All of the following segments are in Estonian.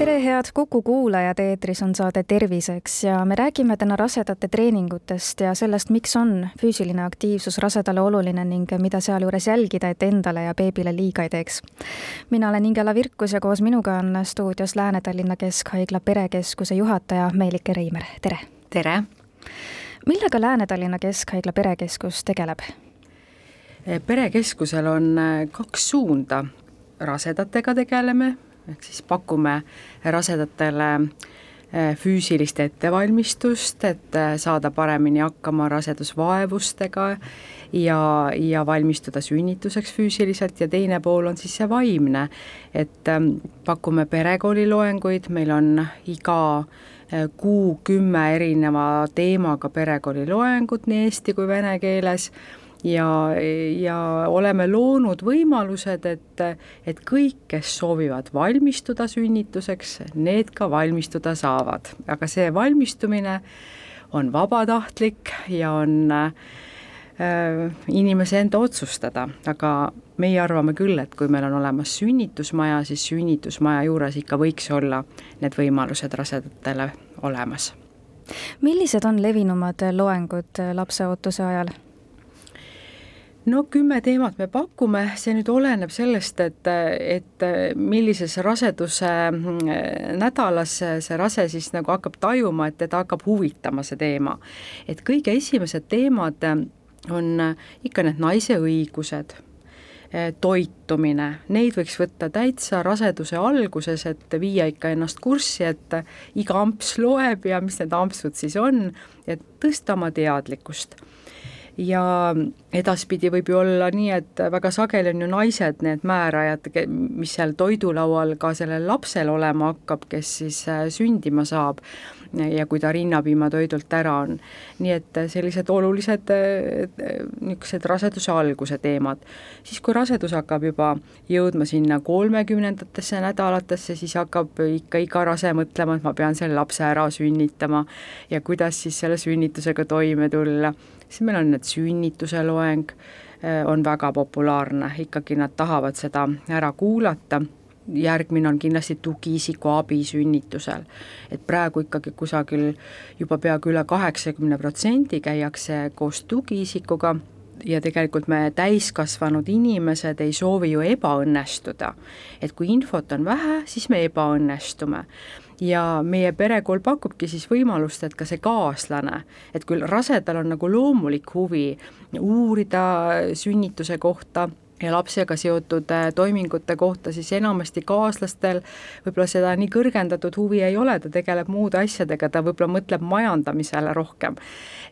tere, head Kuku kuulajad, eetris on saade Terviseks ja me räägime täna rasedate treeningutest ja sellest, miks on füüsiline aktiivsus rasedale oluline ning mida sealjuures jälgida, et endale ja beebile liiga ei teeks. mina olen Ingela Virkus ja koos minuga on stuudios Lääne-Tallinna Keskhaigla perekeskuse juhataja Meelike Reimer, tere! tere! millega Lääne-Tallinna Keskhaigla perekeskus tegeleb? perekeskusel on kaks suunda, rasedatega tegeleme ehk siis pakume rasedatele eh, füüsilist ettevalmistust, et eh, saada paremini hakkama rasedusvaevustega ja, ja valmistuda sünnituseks füüsiliselt. Ja teine pool on siis see vaimne, et eh, pakume perekooli loenguid, meil on iga kuu kümme erineva teemaga perekooli loengut nii eesti kui vene keeles ja, ja oleme loonud võimalused, et, et kõik, kes soovivad valmistuda sünnituseks, need ka valmistuda saavad, aga see valmistumine on vabatahtlik ja on äh, inimese enda otsustada, aga meie arvame küll, et kui meil on olemas sünnitusmaja, siis sünnitusmaja juures ikka võiks olla need võimalused rasedatele olemas. millised on levinumad loengud lapseootuse ajal? No kümme teemat me pakume, see nüüd oleneb sellest, et, et millises raseduse mm, nädalas see rase siis nagu hakkab tajuma, et teda hakkab huvitama see teema. et kõige esimesed teemad on ikka need naise õigused, toitumine, neid võiks võtta täitsa raseduse alguses, et viia ikka ennast kurssi, et iga amps loeb ja mis need ampsud siis on, et tõsta oma teadlikkust ja edaspidi võib ju olla nii, et väga sageli on ju naised need määrajad, mis seal toidulaual ka sellel lapsel olema hakkab, kes siis äh, sündima saab ja kui ta rinnapiimatoidult ära on. nii et sellised olulised äh, niisugused raseduse alguse teemad. siis, kui rasedus hakkab juba jõudma sinna kolmekümnendatesse nädalatesse, siis hakkab ikka iga rase mõtlema, et ma pean selle lapse ära sünnitama ja kuidas siis selle sünnitusega toime tulla siis meil on need sünnituse loeng, äh, on väga populaarne, ikkagi nad tahavad seda ära kuulata järgmine on kindlasti tugiisiku abi sünnitusel. et praegu ikkagi kusagil juba peaaegu üle kaheksakümne protsendi käiakse koos tugiisikuga ja tegelikult me täiskasvanud inimesed ei soovi ju ebaõnnestuda. et kui infot on vähe, siis me ebaõnnestume ja meie perekool pakubki siis võimalust, et ka see kaaslane, et küll rasedal on nagu loomulik huvi uurida sünnituse kohta ja lapsega seotud äh, toimingute kohta, siis enamasti kaaslastel võib-olla seda nii kõrgendatud huvi ei ole, ta tegeleb muude asjadega, ta võib-olla mõtleb majandamisele rohkem.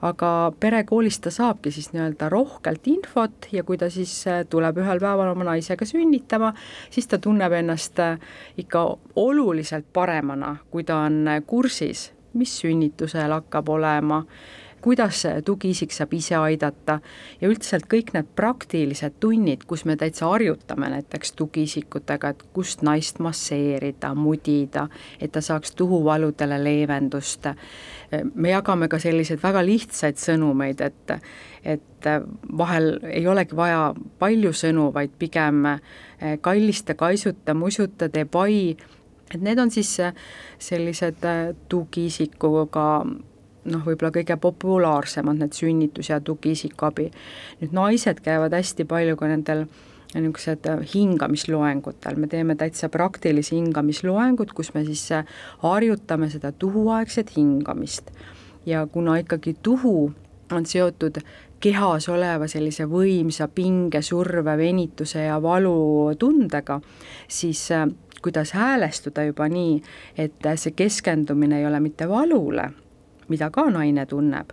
aga perekoolis ta saabki siis nii-öelda rohkelt infot ja kui ta siis äh, tuleb ühel päeval oma naisega sünnitama, siis ta tunneb ennast äh, ikka oluliselt paremana, kui ta on kursis, mis sünnitusel hakkab olema kuidas tugiisik saab ise aidata ja üldiselt kõik need praktilised tunnid, kus me täitsa harjutame näiteks tugiisikutega, et kust naist masseerida, mudida, et ta saaks tuhuvaludele leevendust. me jagame ka selliseid väga lihtsaid sõnumeid, et, et vahel ei olegi vaja palju sõnu, vaid pigem kallista, kaisuta, musuta, tee pai et need on siis sellised tugiisikuga noh, võib-olla kõige populaarsemad, need sünnitus- ja tugiisikuabi. nüüd naised käivad hästi palju ka nendel niisugused äh, hingamisloengutel, me teeme täitsa praktilisi hingamisloengud, kus me siis äh, harjutame seda tuhuaegset hingamist. ja kuna ikkagi tuhu on seotud kehas oleva sellise võimsa pinge, surve, venituse ja valutundega, siis äh, kuidas häälestuda juba nii, et see keskendumine ei ole mitte valule, mida ka naine tunneb,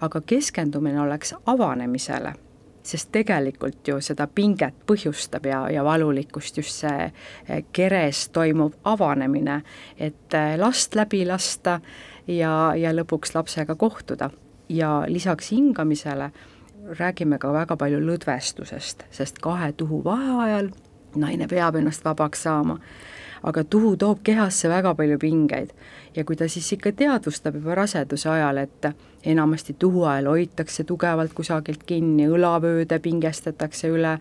aga keskendumine oleks avanemisele, sest tegelikult ju seda pinget põhjustab ja, ja valulikkust just see eh, keres toimuv avanemine, et eh, last läbi lasta ja, ja lõpuks lapsega kohtuda. ja lisaks hingamisele räägime ka väga palju lõdvestusest, sest kahe tuhu vaheajal naine peab ennast vabaks saama aga tuhu toob kehasse väga palju pingeid. ja kui ta siis ikka teadvustab juba raseduse ajal, et enamasti tuhu ajal hoitakse tugevalt kusagilt kinni, õlavööde pingestatakse üle,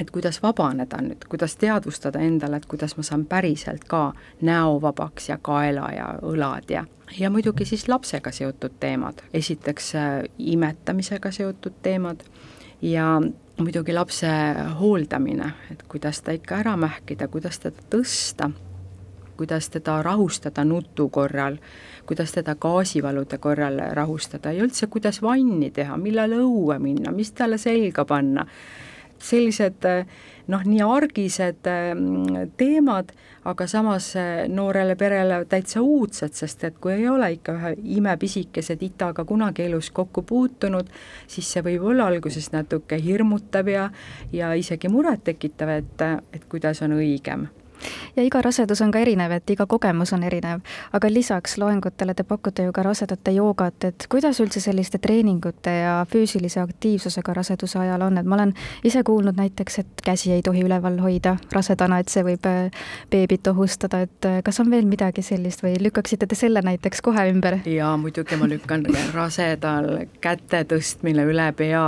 et kuidas vabaneda nüüd, kuidas teadvustada endale, et kuidas ma saan päriselt ka näo vabaks ja kaela ja õlad ja ja muidugi siis lapsega seotud teemad, esiteks äh, imetamisega seotud teemad ja muidugi lapse hooldamine, et kuidas ta ikka ära mähkida, kuidas teda tõsta, kuidas teda rahustada nutu korral, kuidas teda gaasivalude korral rahustada ja üldse, kuidas vanni teha, millal õue minna, mis talle selga panna sellised noh, nii argised mm, teemad, aga samas eh, noorele perele täitsa uudsed, sest et kui ei ole ikka ühe imepisikese titaga kunagi elus kokku puutunud, siis see võib olla alguses natuke hirmutav ja, ja isegi murettekitav, et, et kuidas on õigem ja iga rasedus on ka erinev, et iga kogemus on erinev, aga lisaks loengutele te pakute ju ka rasedate joogat, et kuidas üldse selliste treeningute ja füüsilise aktiivsusega raseduse ajal on, et ma olen ise kuulnud näiteks, et käsi ei tohi üleval hoida rasedana, et see võib äh, beebit ohustada, et äh, kas on veel midagi sellist või lükkaksite te selle näiteks kohe ümber? jaa, muidugi ma lükkan rasedal käte tõstmine üle pea,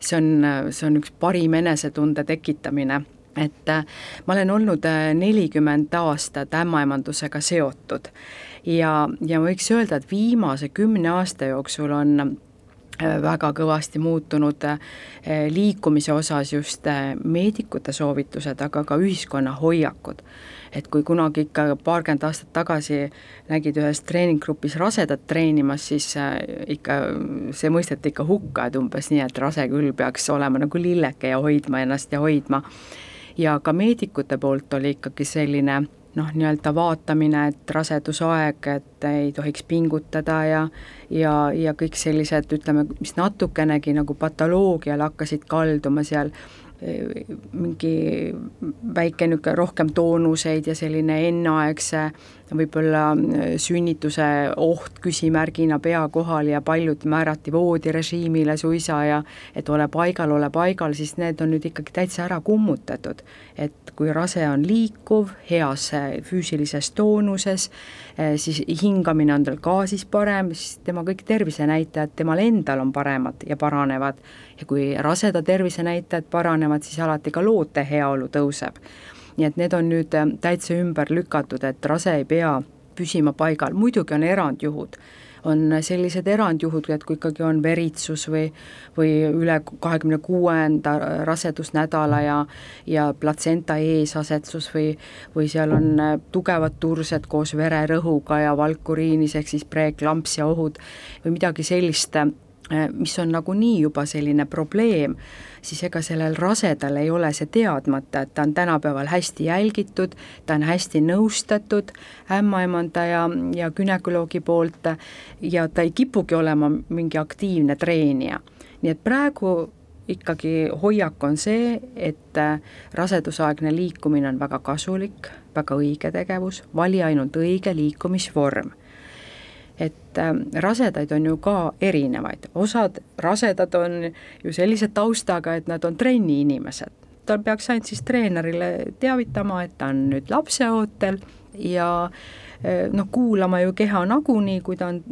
see on, see on üks parim enesetunde tekitamine et äh, ma olen olnud äh, nelikümmend aastat ämmaemandusega seotud ja, ja ma võiks öelda, et viimase kümne aasta jooksul on äh, väga kõvasti muutunud liikumise osas just meedikute soovitused, aga ka ühiskonna hoiakud. et kui kunagi ikka paarkümmend aastat tagasi nägid ühes treeninggrupis rasedat treenimas, siis ikka see mõisteti ikka hukka, et umbes nii, et rase küll peaks olema nagu lilleke ja hoidma ennast ja hoidma ja ka meedikute poolt oli ikkagi selline noh, nii-öelda vaatamine, et rasedusaeg, et ei tohiks pingutada ja ja, ja kõik sellised, ütleme, mis natukenegi nagu patoloogiale hakkasid kalduma seal mingi väike niisugune rohkem toonuseid ja selline enneaegse võib-olla äh, sünnituse oht küsimärgina pea kohal ja paljud määrati voodirežiimile suisa ja et ole paigal, ole paigal, siis need on nüüd ikkagi täitsa ära kummutatud. et kui rase on liikuv, heas äh, füüsilises toonuses, äh, siis hingamine on tal ka siis parem, siis tema kõik tervisenäitajad temal endal on paremad ja paranevad ja kui raseda tervisenäitajad paranevad, siis alati ka loote heaolu tõuseb. Nii et need on nüüd äh, täitsa ümber lükatud, et rase ei pea püsima paigal, muidugi on erandjuhud. On sellised erandjuhud, et kui ikkagi on veritsus või, või üle kahekümne kuuenda rasedusnädala ja, ja platsenta eesasetsus või, või seal on äh, tugevad tursed koos vererõhuga ja valkuriinis ehk siis preeklampsia ohud või midagi sellist Äh, mis on nagunii juba selline probleem, siis ega sellel rasedal ei ole see teadmata, et ta on tänapäeval hästi jälgitud, ta on hästi nõustatud ämmaemanda ja, ja günekoloogi poolt ja ta ei kipugi olema mingi aktiivne treenija. nii et praegu ikkagi hoiak on see, et äh, rasedusaegne liikumine on väga kasulik, väga õige tegevus, vali ainult õige liikumisvorm et ähm, rasedaid on ju ka erinevaid, osad rasedad on ju sellise taustaga, et nad on trenniinimesed. ta peaks ainult siis treenerile teavitama, et ta on nüüd lapseootel ja äh, noh, kuulama ju keha nagunii, kui ta on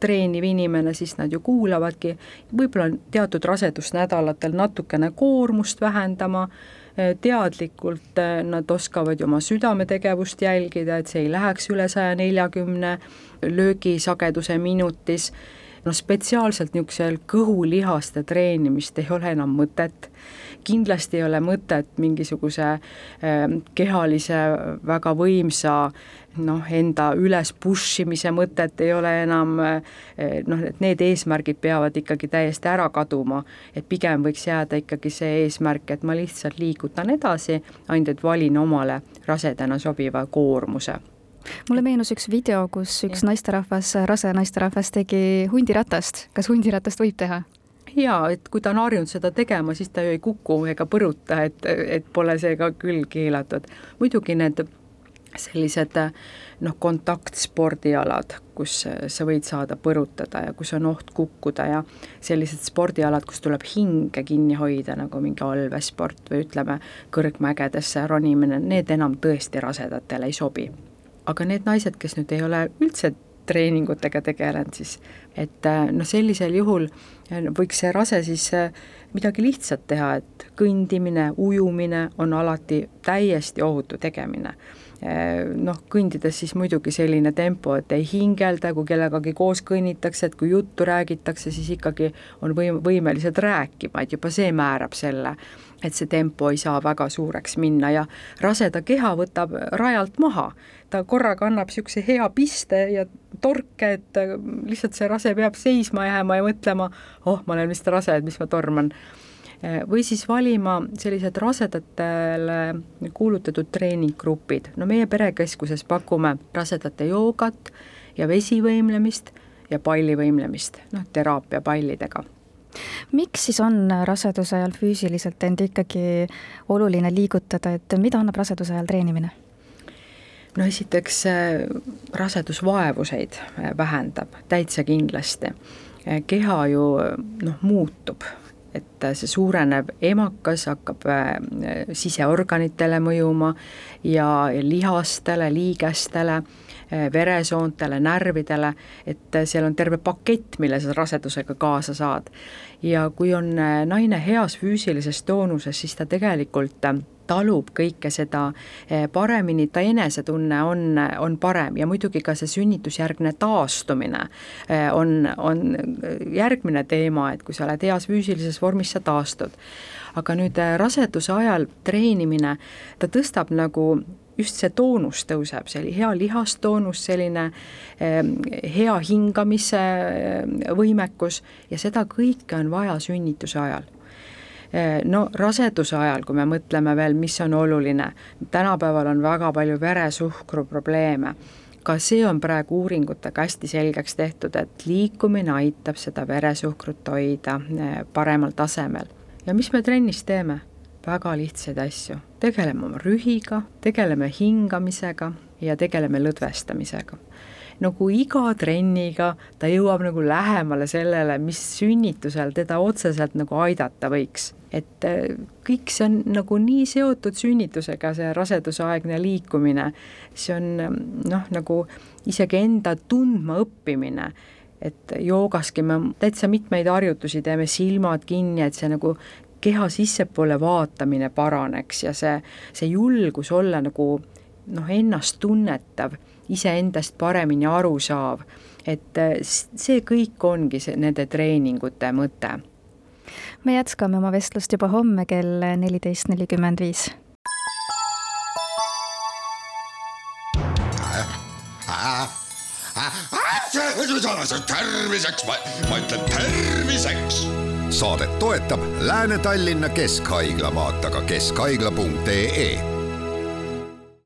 treeniv inimene, siis nad ju kuulavadki, võib-olla teatud rasedusnädalatel natukene koormust vähendama teadlikult eh, nad oskavad ju oma südametegevust jälgida, et see ei läheks üle saja neljakümne löögisageduse minutis, noh spetsiaalselt niisugusel kõhulihaste treenimist ei ole enam mõtet kindlasti ei ole mõtet mingisuguse ähm, kehalise väga võimsa noh, enda üles push imise mõtet ei ole enam äh, noh, et need eesmärgid peavad ikkagi täiesti ära kaduma, et pigem võiks jääda ikkagi see eesmärk, et ma lihtsalt liigutan edasi, ainult et valin omale rasedana sobiva koormuse mulle meenus üks video, kus üks ja. naisterahvas, rase naisterahvas tegi hundiratast. kas hundiratast võib teha? Jaa, et kui ta on harjunud seda tegema, siis ta ju ei kuku ega põruta, et, et pole see ka küll keelatud. muidugi need sellised noh, kontaktspordialad, kus sa võid saada põrutada ja kus on oht kukkuda ja sellised spordialad, kus tuleb hinge kinni hoida, nagu mingi allveesport või ütleme, kõrgmägedesse ronimine, need enam tõesti rasedatele ei sobi. aga need naised, kes nüüd ei ole üldse treeningutega tegelenud, siis et noh, sellisel juhul võiks see rase siis midagi lihtsat teha, et kõndimine, ujumine on alati täiesti ohutu tegemine noh, kõndides siis muidugi selline tempo, et ei hingelda, kui kellegagi koos kõnnitakse, et kui juttu räägitakse, siis ikkagi on võim-, võimelised rääkima, et juba see määrab selle, et see tempo ei saa väga suureks minna ja raseda keha võtab rajalt maha. ta korraga annab niisuguse hea piste ja torke, et lihtsalt see rase peab seisma jääma ja mõtlema, oh, ma olen vist rase, et mis ma torman Eh, või siis valima sellised rasedatele kuulutatud treeninggrupid. no meie perekeskuses pakume rasedate joogat ja vesivõimlemist ja pallivõimlemist, noh, teraapia pallidega miks siis on raseduse ajal füüsiliselt end ikkagi oluline liigutada, et mida annab raseduse ajal treenimine? no esiteks eh, rasedusvaevuseid eh, vähendab täitsa kindlasti. keha ju noh, muutub et see suurenev emakas hakkab äh, siseorganitele mõjuma ja lihastele, liigestele, äh, veresoontele, närvidele, et seal on terve pakett, mille sa rasedusega kaasa saad. ja kui on äh, naine heas füüsilises toonuses, siis ta tegelikult talub kõike seda eh, paremini, ta enesetunne on, on parem ja muidugi ka see sünnitusjärgne taastumine eh, on, on järgmine teema, et kui sa oled heas füüsilises vormis, sa taastud. aga nüüd eh, raseduse ajal treenimine, ta tõstab nagu just see toonus tõuseb, see hea lihastoonus, selline hea hingamise võimekus ja seda kõike on vaja sünnituse ajal no raseduse ajal, kui me mõtleme veel, mis on oluline, tänapäeval on väga palju veresuhkru probleeme ka see on praegu uuringutega hästi selgeks tehtud, et liikumine aitab seda veresuhkrut hoida eh, paremal tasemel. ja mis me trennis teeme? väga lihtsaid asju, tegeleme oma rühiga, tegeleme hingamisega ja tegeleme lõdvestamisega nagu iga trenniga ta jõuab nagu lähemale sellele, mis sünnitusel teda otseselt nagu aidata võiks. et äh, kõik see on nagu nii seotud sünnitusega, see rasedusaegne liikumine, see on noh, nagu isegi enda tundma õppimine. Et joogaski me täitsa mitmeid harjutusi teeme, silmad kinni, et see nagu keha sissepoole vaatamine paraneks ja see, see julgus olla nagu noh, ennast tunnetav iseendast paremini aru saav. et äh, see kõik ongi see, nende treeningute mõte. me jätkame oma vestlust juba homme kell neliteist nelikümmend viis. terviseks, ma ütlen terviseks. saadet toetab Lääne-Tallinna Keskhaigla, vaata ka keskhaigla.ee